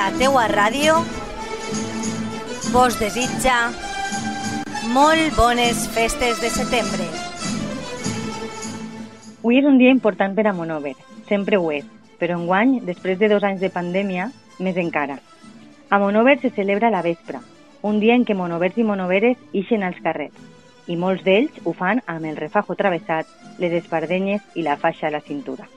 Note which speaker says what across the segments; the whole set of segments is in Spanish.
Speaker 1: La teua ràdio vos desitja molt bones festes de setembre.
Speaker 2: Avui és un dia important per a Monover, sempre ho és, però enguany, després de dos anys de pandèmia, més encara. A Monover se celebra la vespra, un dia en què monovers i monoveres ixen als carrers, i molts d'ells ho fan amb el refajo travessat, les espardenyes i la faixa a la cintura.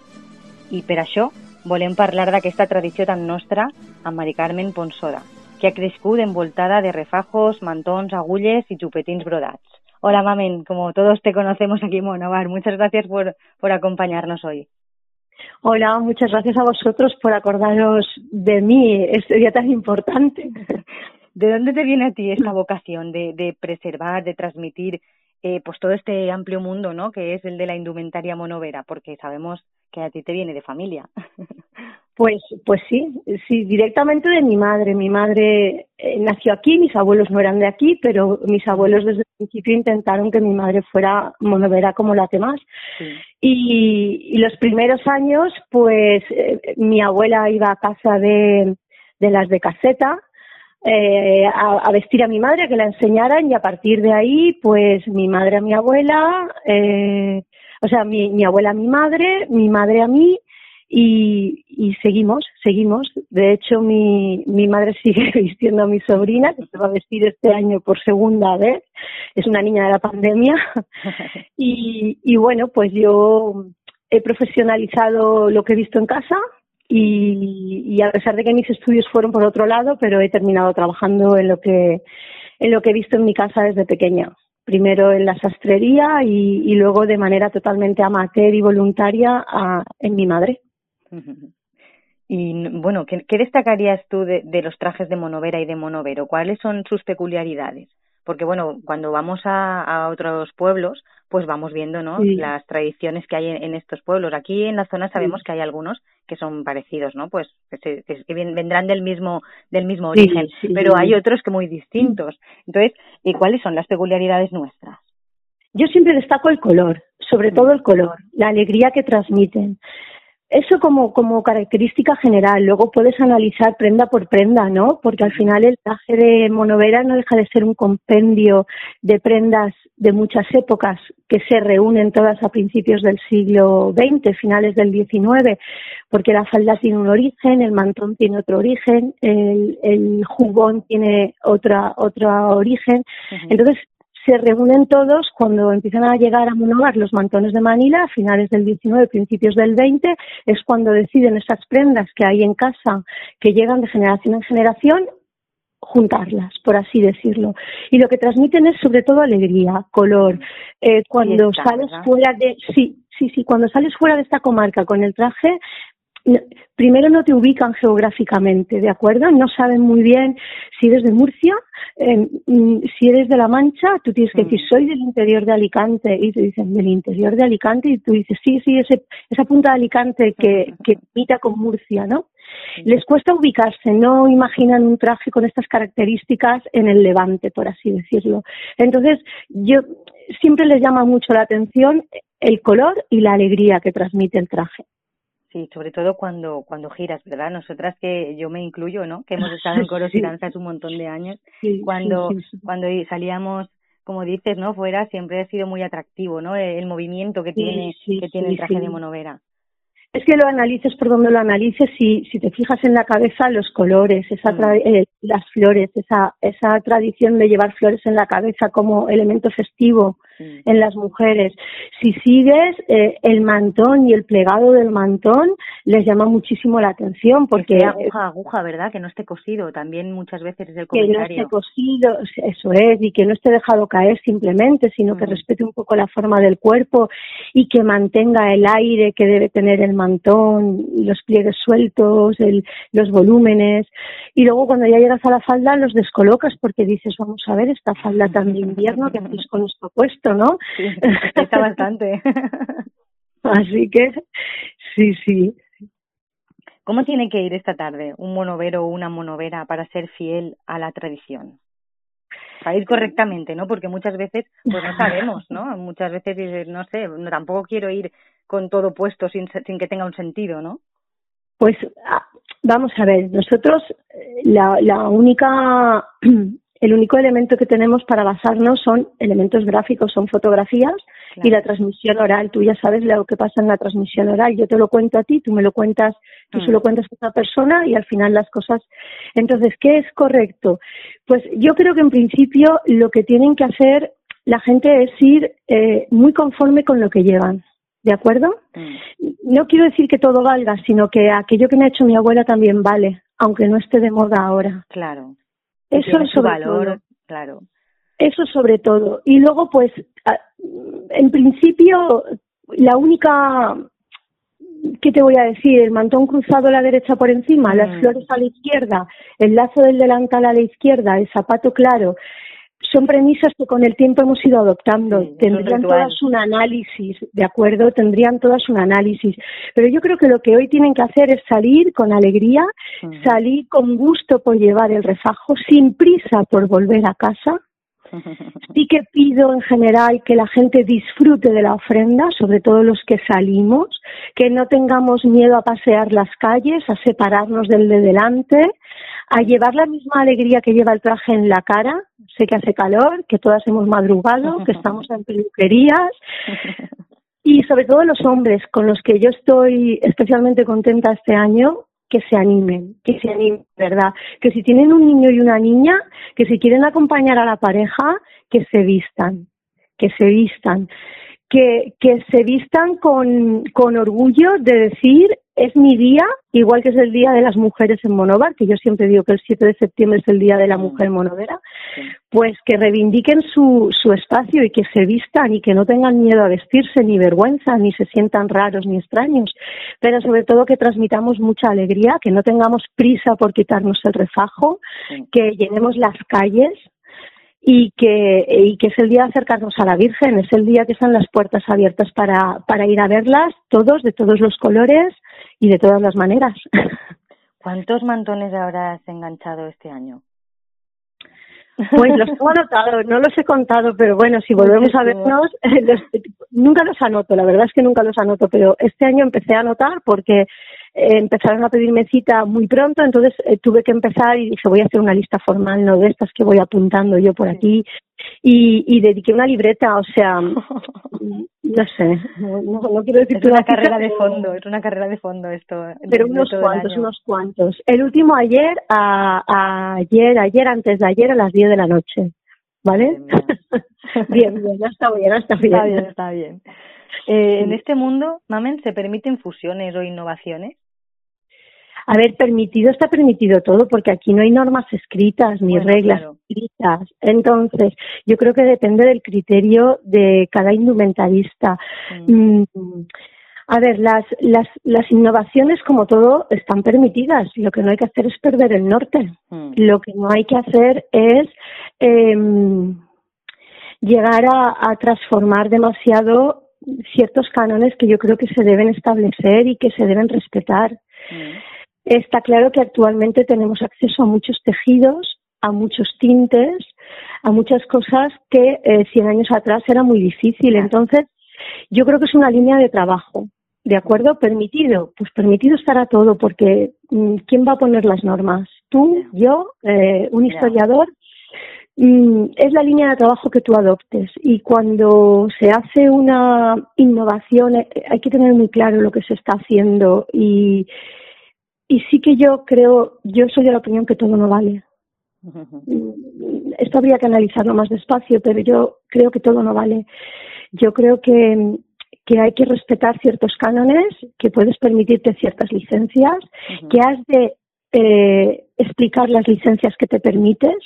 Speaker 2: I per això volem parlar d'aquesta tradició tan nostra amb Mari Carmen Ponsoda, que ha crescut envoltada de refajos, mantons, agulles y chupetins brodats. Hola, Mamen, como todos te conocemos aquí en Monovar, muchas gracias por, por acompañarnos hoy.
Speaker 3: Hola, muchas gracias a vosotros por acordaros de mí este día tan importante.
Speaker 2: ¿De dónde te viene a ti esta vocación de, de preservar, de transmitir eh, pues todo este amplio mundo, ¿no? Que es el de la indumentaria monovera, porque sabemos que a ti te viene de familia.
Speaker 3: Pues, pues sí, sí, directamente de mi madre. Mi madre eh, nació aquí, mis abuelos no eran de aquí, pero mis abuelos desde el principio intentaron que mi madre fuera monovera como la demás. Sí. Y, y, los primeros años, pues eh, mi abuela iba a casa de, de las de caseta eh, a, a, vestir a mi madre, a que la enseñaran y a partir de ahí, pues mi madre a mi abuela, eh, o sea, mi, mi abuela a mi madre, mi madre a mí y, y seguimos, seguimos. De hecho, mi, mi madre sigue vistiendo a mi sobrina, que se va a vestir este año por segunda vez. Es una niña de la pandemia. y, y bueno, pues yo he profesionalizado lo que he visto en casa, y, y, a pesar de que mis estudios fueron por otro lado, pero he terminado trabajando en lo que en lo que he visto en mi casa desde pequeña. Primero en la sastrería y, y luego de manera totalmente amateur y voluntaria a, en mi madre.
Speaker 2: Y bueno, ¿qué, qué destacarías tú de, de, los trajes de monovera y de monovero? ¿Cuáles son sus peculiaridades? Porque bueno, cuando vamos a, a otros pueblos, pues vamos viendo ¿no? Sí. las tradiciones que hay en, en, estos pueblos. Aquí en la zona sabemos sí. que hay algunos que son parecidos, ¿no? Pues que, se, que vendrán del mismo del mismo origen, sí, pero hay otros que muy distintos. Entonces, ¿y cuáles son las peculiaridades nuestras?
Speaker 3: Yo siempre destaco el color, sobre todo el color, la alegría que transmiten. Eso como, como característica general. Luego puedes analizar prenda por prenda, ¿no? Porque al final el traje de monovera no deja de ser un compendio de prendas de muchas épocas que se reúnen todas a principios del siglo XX, finales del XIX, porque la falda tiene un origen, el mantón tiene otro origen, el, el jubón tiene otra, otro origen. Uh -huh. Entonces, se reúnen todos cuando empiezan a llegar a monogar los mantones de Manila a finales del 19, principios del 20, es cuando deciden esas prendas que hay en casa que llegan de generación en generación juntarlas, por así decirlo. Y lo que transmiten es sobre todo alegría, color. Eh, cuando sales ¿verdad? fuera de, sí, sí, sí, cuando sales fuera de esta comarca con el traje, primero no te ubican geográficamente, ¿de acuerdo? No saben muy bien si eres de Murcia, eh, si eres de La Mancha, tú tienes que mm. decir, soy del interior de Alicante, y te dicen, del interior de Alicante, y tú dices, sí, sí, ese, esa punta de Alicante que, que imita con Murcia, ¿no? Les cuesta ubicarse, no imaginan un traje con estas características en el levante, por así decirlo. Entonces, yo siempre les llama mucho la atención el color y la alegría que transmite el traje.
Speaker 2: Sí, sobre todo cuando cuando giras, ¿verdad? Nosotras que yo me incluyo, ¿no? Que hemos estado en coros sí. y danzas un montón de años. Sí, cuando sí, cuando salíamos, como dices, ¿no? Fuera siempre ha sido muy atractivo, ¿no? El, el movimiento que tiene que tiene el traje de monovera.
Speaker 3: Es que lo analices por donde lo analices, si, si te fijas en la cabeza, los colores, esa mm. eh, las flores, esa, esa tradición de llevar flores en la cabeza como elemento festivo mm. en las mujeres. Si sigues, eh, el mantón y el plegado del mantón les llama muchísimo la atención porque...
Speaker 2: Que aguja, aguja, ¿verdad? Que no esté cosido, también muchas veces es el comentario.
Speaker 3: Que no esté cosido, eso es, y que no esté dejado caer simplemente, sino mm. que respete un poco la forma del cuerpo y que mantenga el aire que debe tener el mantón, los pliegues sueltos, el, los volúmenes. Y luego cuando ya llegas a la falda los descolocas porque dices, vamos a ver, esta falda tan de invierno que hacéis con esto puesto, ¿no?
Speaker 2: Sí, está bastante.
Speaker 3: Así que, sí, sí.
Speaker 2: ¿Cómo tiene que ir esta tarde un monovero o una monovera para ser fiel a la tradición? Para ir correctamente, ¿no? Porque muchas veces, pues no sabemos, ¿no? Muchas veces dices, no sé, tampoco quiero ir con todo puesto sin, sin que tenga un sentido, ¿no?
Speaker 3: Pues Vamos a ver, nosotros eh, la, la única el único elemento que tenemos para basarnos son elementos gráficos, son fotografías y la transmisión oral. Tú ya sabes lo que pasa en la transmisión oral. Yo te lo cuento a ti, tú me lo cuentas, tú se lo mm. cuentas a otra persona y al final las cosas. Entonces, ¿qué es correcto? Pues yo creo que en principio lo que tienen que hacer la gente es ir eh, muy conforme con lo que llevan. ¿De acuerdo? Mm. No quiero decir que todo valga, sino que aquello que me ha hecho mi abuela también vale, aunque no esté de moda ahora.
Speaker 2: Claro.
Speaker 3: Eso es sobre valor, todo.
Speaker 2: claro.
Speaker 3: Eso sobre todo. Y luego, pues, en principio, la única ¿qué te voy a decir? El mantón cruzado a la derecha por encima, las mm. flores a la izquierda, el lazo del delantal a la izquierda, el zapato claro, son premisas que con el tiempo hemos ido adoptando. Tendrían todas un análisis, ¿de acuerdo? Tendrían todas un análisis. Pero yo creo que lo que hoy tienen que hacer es salir con alegría, salir con gusto por llevar el refajo, sin prisa por volver a casa. Sí que pido en general que la gente disfrute de la ofrenda, sobre todo los que salimos, que no tengamos miedo a pasear las calles, a separarnos del de delante, a llevar la misma alegría que lleva el traje en la cara. Sé que hace calor, que todas hemos madrugado, que estamos en peluquerías. Y sobre todo los hombres con los que yo estoy especialmente contenta este año, que se animen, que se animen, ¿verdad? Que si tienen un niño y una niña, que si quieren acompañar a la pareja, que se vistan, que se vistan que, que se vistan con, con orgullo de decir es mi día, igual que es el Día de las Mujeres en Monovar, que yo siempre digo que el 7 de septiembre es el Día de la mm. Mujer Monovera, pues que reivindiquen su, su espacio y que se vistan y que no tengan miedo a vestirse, ni vergüenza, ni se sientan raros ni extraños, pero sobre todo que transmitamos mucha alegría, que no tengamos prisa por quitarnos el refajo, que llenemos las calles y que, y que es el día de acercarnos a la Virgen, es el día que están las puertas abiertas para, para ir a verlas, todos, de todos los colores y de todas las maneras.
Speaker 2: ¿Cuántos mantones habrás enganchado este año?
Speaker 3: Pues los tengo anotados, no los he contado, pero bueno, si volvemos a vernos, nunca los anoto, la verdad es que nunca los anoto, pero este año empecé a anotar porque eh, empezaron a pedirme cita muy pronto, entonces eh, tuve que empezar y dije voy a hacer una lista formal, no de estas que voy apuntando yo por aquí y, y dediqué una libreta, o sea, no sé, no, quiero decir
Speaker 2: es una carrera de fondo, es una carrera de fondo esto.
Speaker 3: Pero unos cuantos, unos cuantos. El último ayer, a, ayer, ayer, antes de ayer a las 10 de la noche, ¿vale? bien, bien, está bien, está bien.
Speaker 2: Está bien, está bien. Eh, En este mundo, Mamen, ¿se permiten fusiones o innovaciones?
Speaker 3: A ver, permitido está permitido todo, porque aquí no hay normas escritas ni reglas escritas. Entonces, yo creo que depende del criterio de cada indumentarista. Mm. a ver, las, las, las innovaciones, como todo, están permitidas. Lo que no hay que hacer es perder el norte. Mm. Lo que no hay que hacer es eh, llegar a, a transformar demasiado ciertos cánones que yo creo que se deben establecer y que se deben respetar. Mm. Está claro que actualmente tenemos acceso a muchos tejidos, a muchos tintes, a muchas cosas que eh, 100 años atrás era muy difícil. Entonces, yo creo que es una línea de trabajo. ¿De acuerdo? Permitido. Pues permitido estará todo, porque mm, ¿quién va a poner las normas? ¿Tú? ¿Yo? Eh, ¿Un historiador? Mm, es la línea de trabajo que tú adoptes. Y cuando se hace una innovación, eh, hay que tener muy claro lo que se está haciendo y, y sí que yo creo, yo soy de la opinión que todo no vale. Esto habría que analizarlo más despacio, pero yo creo que todo no vale. Yo creo que, que hay que respetar ciertos cánones, que puedes permitirte ciertas licencias, que has de eh, explicar las licencias que te permites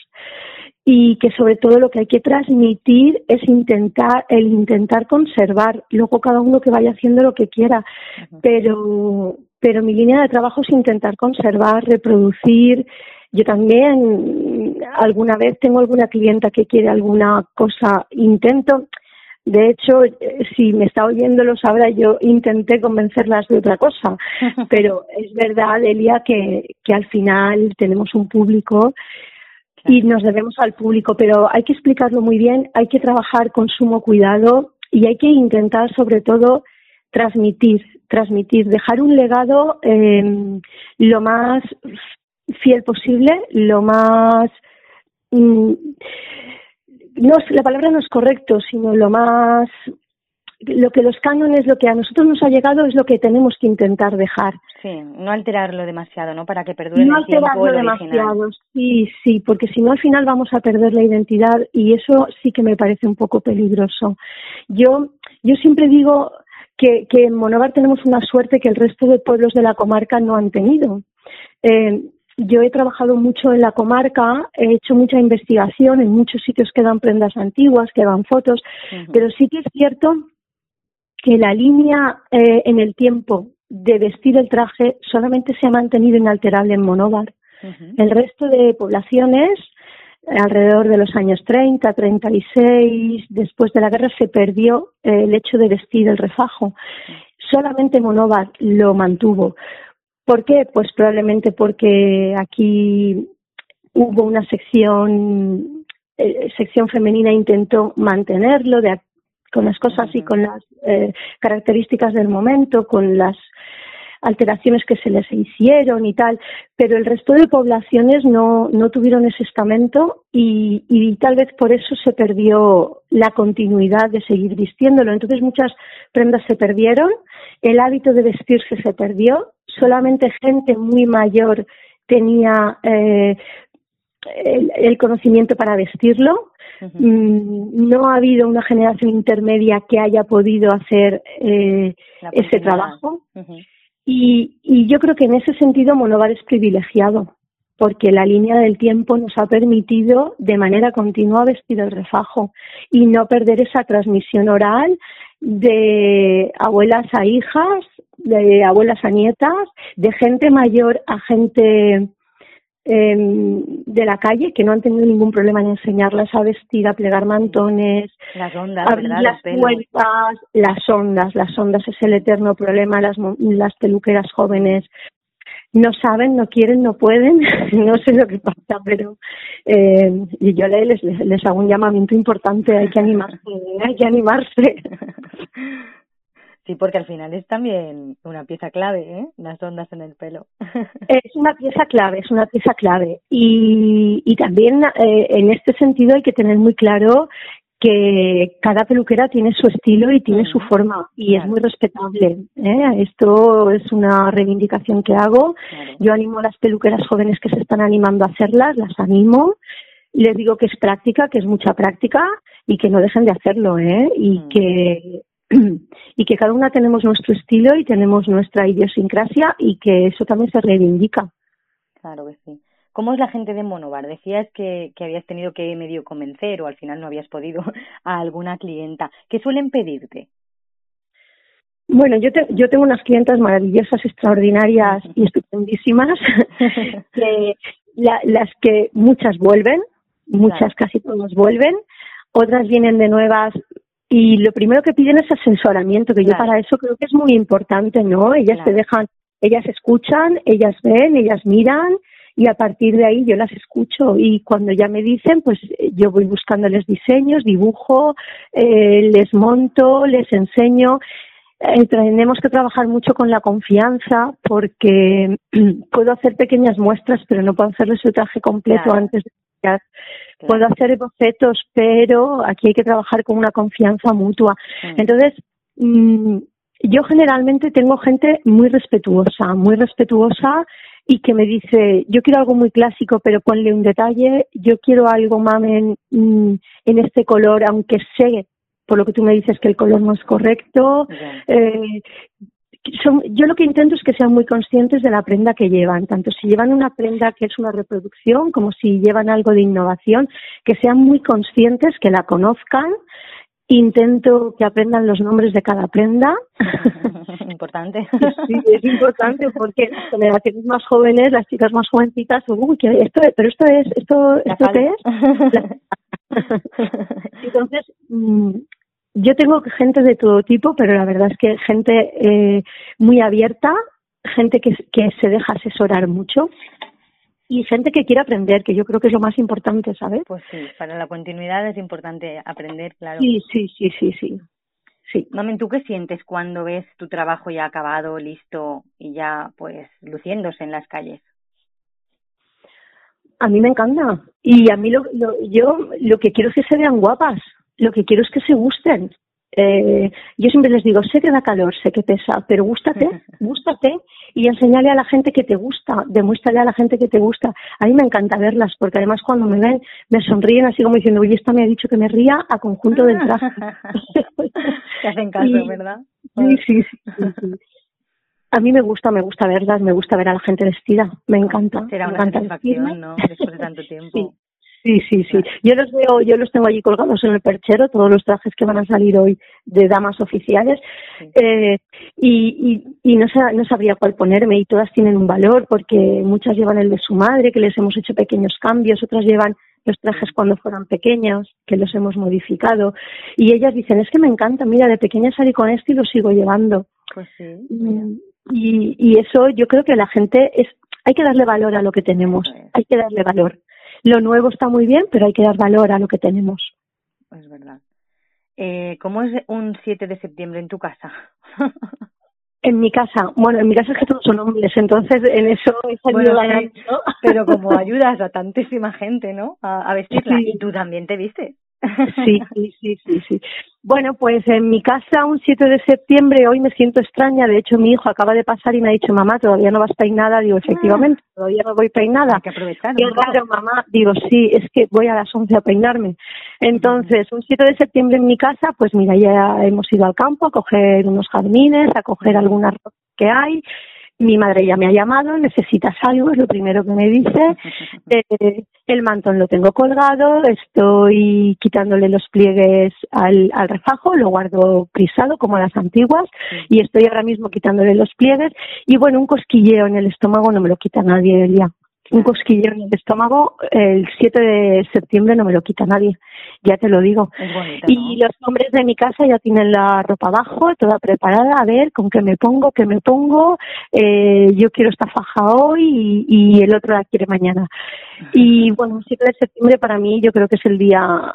Speaker 3: y que sobre todo lo que hay que transmitir es intentar el intentar conservar luego cada uno que vaya haciendo lo que quiera pero pero mi línea de trabajo es intentar conservar reproducir. Yo también alguna vez tengo alguna clienta que quiere alguna cosa intento. De hecho, si me está oyendo lo sabrá, yo intenté convencerlas de otra cosa, pero es verdad, Elia, que, que al final tenemos un público y nos debemos al público, pero hay que explicarlo muy bien, hay que trabajar con sumo cuidado y hay que intentar sobre todo transmitir, transmitir, dejar un legado eh, lo más fiel posible, lo más mm, no la palabra no es correcto, sino lo más lo que los cánones, lo que a nosotros nos ha llegado es lo que tenemos que intentar dejar.
Speaker 2: Sí, no alterarlo demasiado, ¿no? Para que perdure
Speaker 3: no
Speaker 2: el tiempo
Speaker 3: alterarlo demasiado, sí, sí, porque si no al final vamos a perder la identidad y eso sí que me parece un poco peligroso. Yo, yo siempre digo que, que en Monóvar tenemos una suerte que el resto de pueblos de la comarca no han tenido. Eh, yo he trabajado mucho en la comarca, he hecho mucha investigación en muchos sitios que dan prendas antiguas, que dan fotos, pero sí que es cierto que la línea eh, en el tiempo de vestir el traje solamente se ha mantenido inalterable en Monóvar. El resto de poblaciones, alrededor de los años 30, 36, después de la guerra, se perdió eh, el hecho de vestir el refajo. Solamente Monóvar lo mantuvo. ¿Por qué? Pues probablemente porque aquí hubo una sección, eh, sección femenina intentó mantenerlo de, con las cosas y con las eh, características del momento, con las alteraciones que se les hicieron y tal, pero el resto de poblaciones no, no tuvieron ese estamento y, y tal vez por eso se perdió la continuidad de seguir vistiéndolo. Entonces muchas prendas se perdieron, el hábito de vestirse se perdió, solamente gente muy mayor tenía eh, el, conocimiento para vestirlo. Mm, no ha habido una generación intermedia que haya podido hacer eh, ese trabajo. Y, y yo creo que en ese sentido Monovar es privilegiado, porque la línea del tiempo nos ha permitido de manera continua vestir el refajo y no perder esa transmisión oral de abuelas a hijas, de abuelas a nietas, de gente mayor a gente Em, de la calle que no han tenido ningún problema en enseñarlas a vestir, a plegar mantones,
Speaker 2: las ondas,
Speaker 3: abrir las puertas, las ondas, las ondas es el eterno problema, las, las peluqueras jóvenes no saben, no quieren, no pueden, no sé lo que pasa, pero eh, y yo les, les, les hago un llamamiento importante, hay que animarse, hay que animarse.
Speaker 2: Sí, porque al final es también una pieza clave, ¿eh? Las ondas en el pelo.
Speaker 3: Es una pieza clave, es una pieza clave. Y, y también eh, en este sentido hay que tener muy claro que cada peluquera tiene su estilo y tiene su forma y es muy respetable. ¿eh? Esto es una reivindicación que hago. Yo animo a las peluqueras jóvenes que se están animando a hacerlas, las animo. Les digo que es práctica, que es mucha práctica y que no dejen de hacerlo, ¿eh? Y mm. que y que cada una tenemos nuestro estilo y tenemos nuestra idiosincrasia y que eso también se reivindica.
Speaker 2: Claro que sí. ¿Cómo es la gente de Monobar? Decías que, que habías tenido que medio convencer o al final no habías podido a alguna clienta. ¿Qué suelen pedirte?
Speaker 3: Bueno, yo, yo tengo unas clientas maravillosas, extraordinarias y estupendísimas, que las que muchas vuelven, muchas casi todas vuelven, otras vienen de nuevas y lo primero que piden es asesoramiento, que yo para eso creo que es muy importante, ¿no? Ellas te dejan, ellas escuchan, ellas ven, ellas miran y a partir de ahí yo las escucho y cuando ya me dicen, pues yo voy buscándoles diseños, dibujo, eh, les monto, les enseño. Eh, tenemos que trabajar mucho con la confianza porque puedo hacer pequeñas muestras, pero no puedo hacerles el traje completo antes de Puedo hacer bocetos, pero aquí hay que trabajar con una confianza mutua. Entonces, mm, yo generalmente tengo gente muy respetuosa, muy respetuosa y que me dice, yo quiero algo muy clásico, pero ponle un detalle, yo quiero algo, mamen, mm, en este color, aunque sé por lo que tú me dices que el color no es correcto. Eh, yo lo que intento es que sean muy conscientes de la prenda que llevan, tanto si llevan una prenda que es una reproducción como si llevan algo de innovación, que sean muy conscientes, que la conozcan. Intento que aprendan los nombres de cada prenda.
Speaker 2: Importante.
Speaker 3: Sí, es importante porque las generaciones más jóvenes, las chicas más jovencitas, uy, esto, pero esto es, esto, esto qué es. Entonces, mm, yo tengo gente de todo tipo, pero la verdad es que gente eh, muy abierta, gente que, que se deja asesorar mucho y gente que quiere aprender, que yo creo que es lo más importante, ¿sabes?
Speaker 2: Pues sí, para la continuidad es importante aprender, claro.
Speaker 3: Sí, sí, sí, sí, sí.
Speaker 2: sí. Mamen, ¿tú qué sientes cuando ves tu trabajo ya acabado, listo y ya pues luciéndose en las calles?
Speaker 3: A mí me encanta. Y a mí lo, yo lo que quiero es que se vean guapas. Lo que quiero es que se gusten. Eh, yo siempre les digo, sé que da calor, sé que pesa, pero gústate, gústate y enseñale a la gente que te gusta, demuéstrale a la gente que te gusta. A mí me encanta verlas, porque además cuando me ven me sonríen así como diciendo, oye, esta me ha dicho que me ría a conjunto del traje.
Speaker 2: te hacen caso, ¿verdad?
Speaker 3: Sí, sí, sí, A mí me gusta, me gusta verlas, me gusta ver a la gente vestida, me encanta.
Speaker 2: Será
Speaker 3: una
Speaker 2: satisfacción, ¿no? Después de tanto tiempo.
Speaker 3: Sí, sí, sí. Yo los veo, yo los tengo allí colgados en el perchero, todos los trajes que van a salir hoy de damas oficiales, eh, y, y, y no, no sabría cuál ponerme, y todas tienen un valor, porque muchas llevan el de su madre, que les hemos hecho pequeños cambios, otras llevan los trajes cuando fueran pequeños, que los hemos modificado, y ellas dicen, es que me encanta, mira, de pequeña salí con esto y lo sigo llevando.
Speaker 2: Pues sí.
Speaker 3: Y, y eso yo creo que la gente es, hay que darle valor a lo que tenemos, hay que darle valor lo nuevo está muy bien, pero hay que dar valor a lo que tenemos.
Speaker 2: Es verdad. Eh, ¿Cómo es un 7 de septiembre en tu casa?
Speaker 3: En mi casa, bueno, en mi casa es que todos son hombres, entonces en eso salido
Speaker 2: bueno, Pero como ayudas a tantísima gente, ¿no? A, a vestirla. Y tú también te vistes.
Speaker 3: Sí, sí, sí, sí, sí. Bueno, pues en mi casa un 7 de septiembre hoy me siento extraña. De hecho, mi hijo acaba de pasar y me ha dicho, mamá, todavía no vas peinada. Digo, efectivamente, ah. todavía no voy peinada.
Speaker 2: Hay que aprovechar.
Speaker 3: Qué raro, mamá. Digo, sí, es que voy a las 11 a peinarme. Entonces, un 7 de septiembre en mi casa, pues mira, ya hemos ido al campo a coger unos jardines, a coger algunas que hay mi madre ya me ha llamado, necesitas algo, es lo primero que me dice. Eh, el mantón lo tengo colgado, estoy quitándole los pliegues al, al refajo, lo guardo prisado como las antiguas y estoy ahora mismo quitándole los pliegues. Y bueno, un cosquilleo en el estómago no me lo quita nadie el día un cosquilleo en el estómago, el 7 de septiembre no me lo quita nadie, ya te lo digo. y los hombres de mi casa ya tienen la ropa abajo, toda preparada, a ver con qué me pongo, qué me pongo, eh, yo quiero esta faja hoy y, el otro la quiere mañana. Y bueno, el 7 de septiembre para mí yo creo que es el día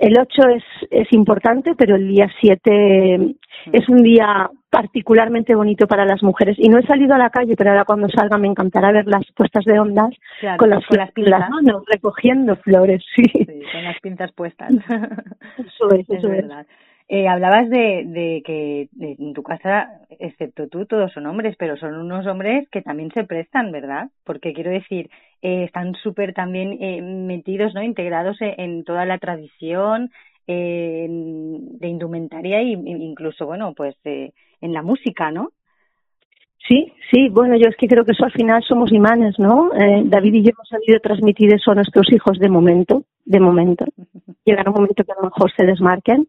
Speaker 3: el 8 es, es importante, pero el día 7 es un día particularmente bonito para las mujeres. Y no he salido a la calle, pero ahora cuando salga me encantará ver las puestas de ondas con las, con las pinzas, recogiendo flores, sí.
Speaker 2: Con las pinzas puestas. eso es, eso es. Verdad. Eh, hablabas de, de que en tu casa, excepto tú, todos son hombres, pero son unos hombres que también se prestan, ¿verdad? Porque quiero decir, eh, están súper también eh, metidos, ¿no? Integrados en, toda la tradición eh, de indumentaria e incluso, bueno, pues en la música, ¿no?
Speaker 3: Sí, sí, bueno, yo es que creo que eso al final somos imanes, ¿no? Eh, David y yo hemos sabido transmitir eso a nuestros hijos de momento, de momento. Llegará un momento que a lo mejor se desmarquen,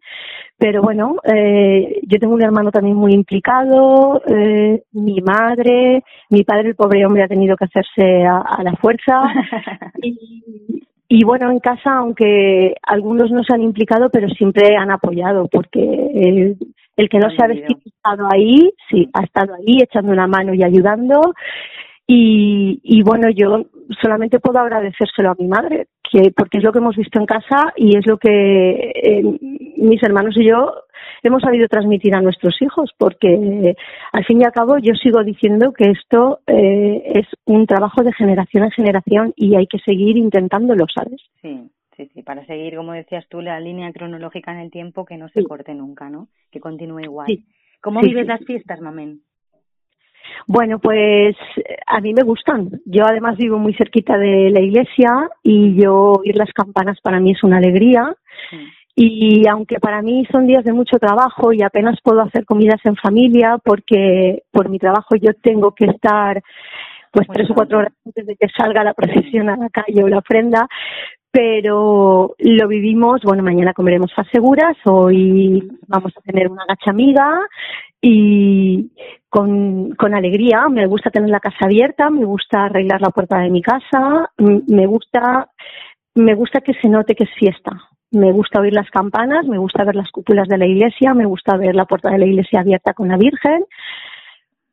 Speaker 3: pero bueno, eh, yo tengo un hermano también muy implicado, eh, mi madre, mi padre, el pobre hombre, ha tenido que hacerse a, la fuerza. y, y bueno, en casa, aunque algunos no se han implicado, pero siempre han apoyado, porque el que no se ha vestido ha estado ahí, sí, ha estado ahí echando una mano y ayudando. Y, y bueno, yo solamente puedo agradecérselo a mi madre, que porque es lo que hemos visto en casa y es lo que eh, mis hermanos y yo hemos sabido transmitir a nuestros hijos, porque al fin y al cabo yo sigo diciendo que esto eh, es un trabajo de generación en generación y hay que seguir intentándolo, ¿sabes?
Speaker 2: Sí. Sí, sí, para seguir, como decías tú, la línea cronológica en el tiempo que no se corte nunca, ¿no? Que continúe igual. ¿Cómo vives las fiestas, Mamén?
Speaker 3: Bueno, pues a mí me gustan. Yo además vivo muy cerquita de la iglesia y yo oír las campanas para mí es una alegría. Y aunque para mí son días de mucho trabajo y apenas puedo hacer comidas en familia porque por mi trabajo yo tengo que estar pues tres o cuatro horas antes de que salga la procesión a la calle o la ofrenda, pero lo vivimos, bueno, mañana comeremos seguras, hoy vamos a tener una gacha amiga y con, con alegría, me gusta tener la casa abierta, me gusta arreglar la puerta de mi casa, me gusta, me gusta que se note que es fiesta. Me gusta oír las campanas, me gusta ver las cúpulas de la iglesia, me gusta ver la puerta de la iglesia abierta con la Virgen,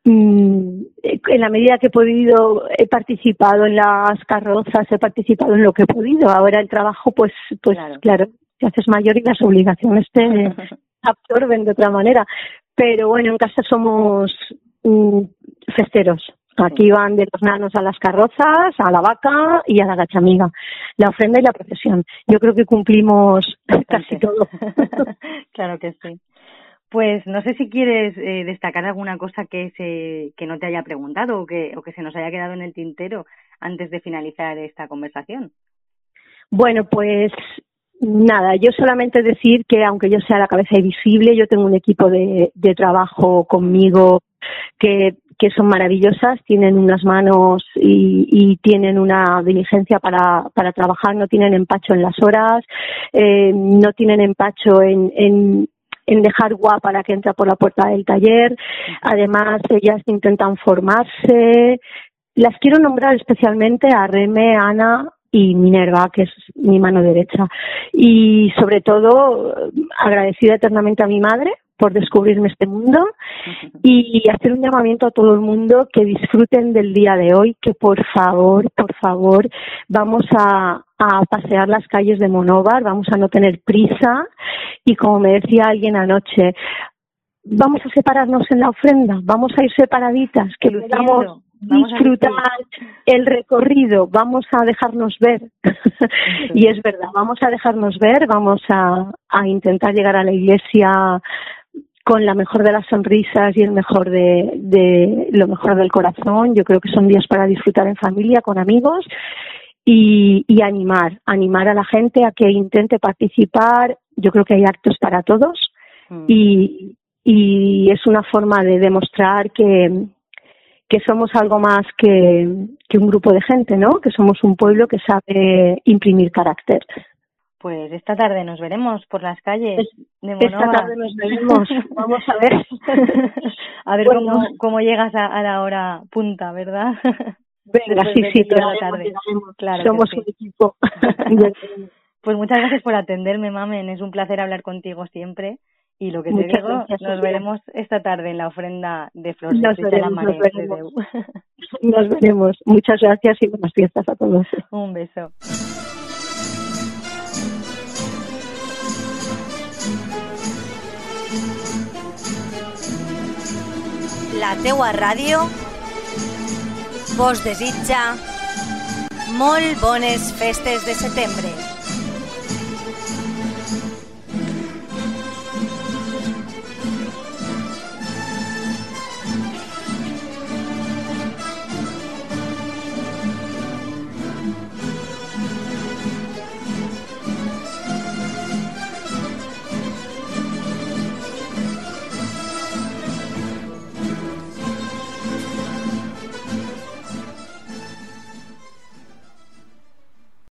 Speaker 3: en la medida que he podido he participado en las carrozas he participado en lo que he podido ahora el trabajo pues pues claro, te haces mayor y las obligaciones te, absorben de otra manera. Pero bueno, en casa somos mm, festeros. Aquí van de los nanos a las carrozas, a la vaca y a la gachamiga, la ofrenda y la procesión. Yo creo que cumplimos casi todo.
Speaker 2: claro que sí. Pues no sé si quieres eh, destacar alguna cosa que se que no te haya preguntado o que, o que se nos haya quedado en el tintero antes de finalizar esta conversación.
Speaker 3: Bueno, pues nada, yo solamente decir que aunque yo sea la cabeza invisible, yo tengo un equipo de, de trabajo conmigo que, que son maravillosas, tienen unas manos y, tienen una diligencia para, para trabajar, no tienen empacho en las horas, eh, no tienen empacho en, en, en dejar guapa para que entra por la puerta del taller. Además, ellas intentan formarse. Las quiero nombrar especialmente a Reme, Ana y Minerva, que es mi mano derecha. Y sobre todo, agradecida eternamente a mi madre por descubrirme este mundo y hacer un llamamiento a todo el mundo que disfruten del día de hoy, que por favor, por favor, vamos a, a pasear las calles de Monóvar, vamos a no tener prisa y como me decía alguien anoche, vamos a separarnos en la ofrenda, vamos a ir separaditas, que podamos disfrutar el recorrido, vamos a dejarnos ver. y es verdad, vamos a dejarnos ver, vamos a, a intentar llegar a la iglesia con la mejor de las sonrisas y el mejor de, de lo mejor del corazón. Yo creo que son días para disfrutar en familia, con amigos y, y animar, animar a la gente a que intente participar. Yo creo que hay actos para todos mm. y, y es una forma de demostrar que, que somos algo más que, que un grupo de gente, ¿no? Que somos un pueblo que sabe imprimir carácter.
Speaker 2: Pues esta tarde nos veremos por las calles
Speaker 3: de Esta tarde nos veremos. Vamos a ver.
Speaker 2: a ver bueno. cómo, cómo llegas a, a, la hora punta, ¿verdad?
Speaker 3: Venga, sí, sí, la tarde. Claro Somos sí. un equipo.
Speaker 2: pues muchas gracias por atenderme, Mamen. Es un placer hablar contigo siempre. Y lo que te muchas digo, gracias, nos veremos esta tarde en la ofrenda de flores
Speaker 3: nos
Speaker 2: de
Speaker 3: veremos, nos veremos. nos veremos. Muchas gracias y buenas fiestas a todos.
Speaker 2: Un beso.
Speaker 1: La teua ràdio vos desitja molt bones festes de setembre.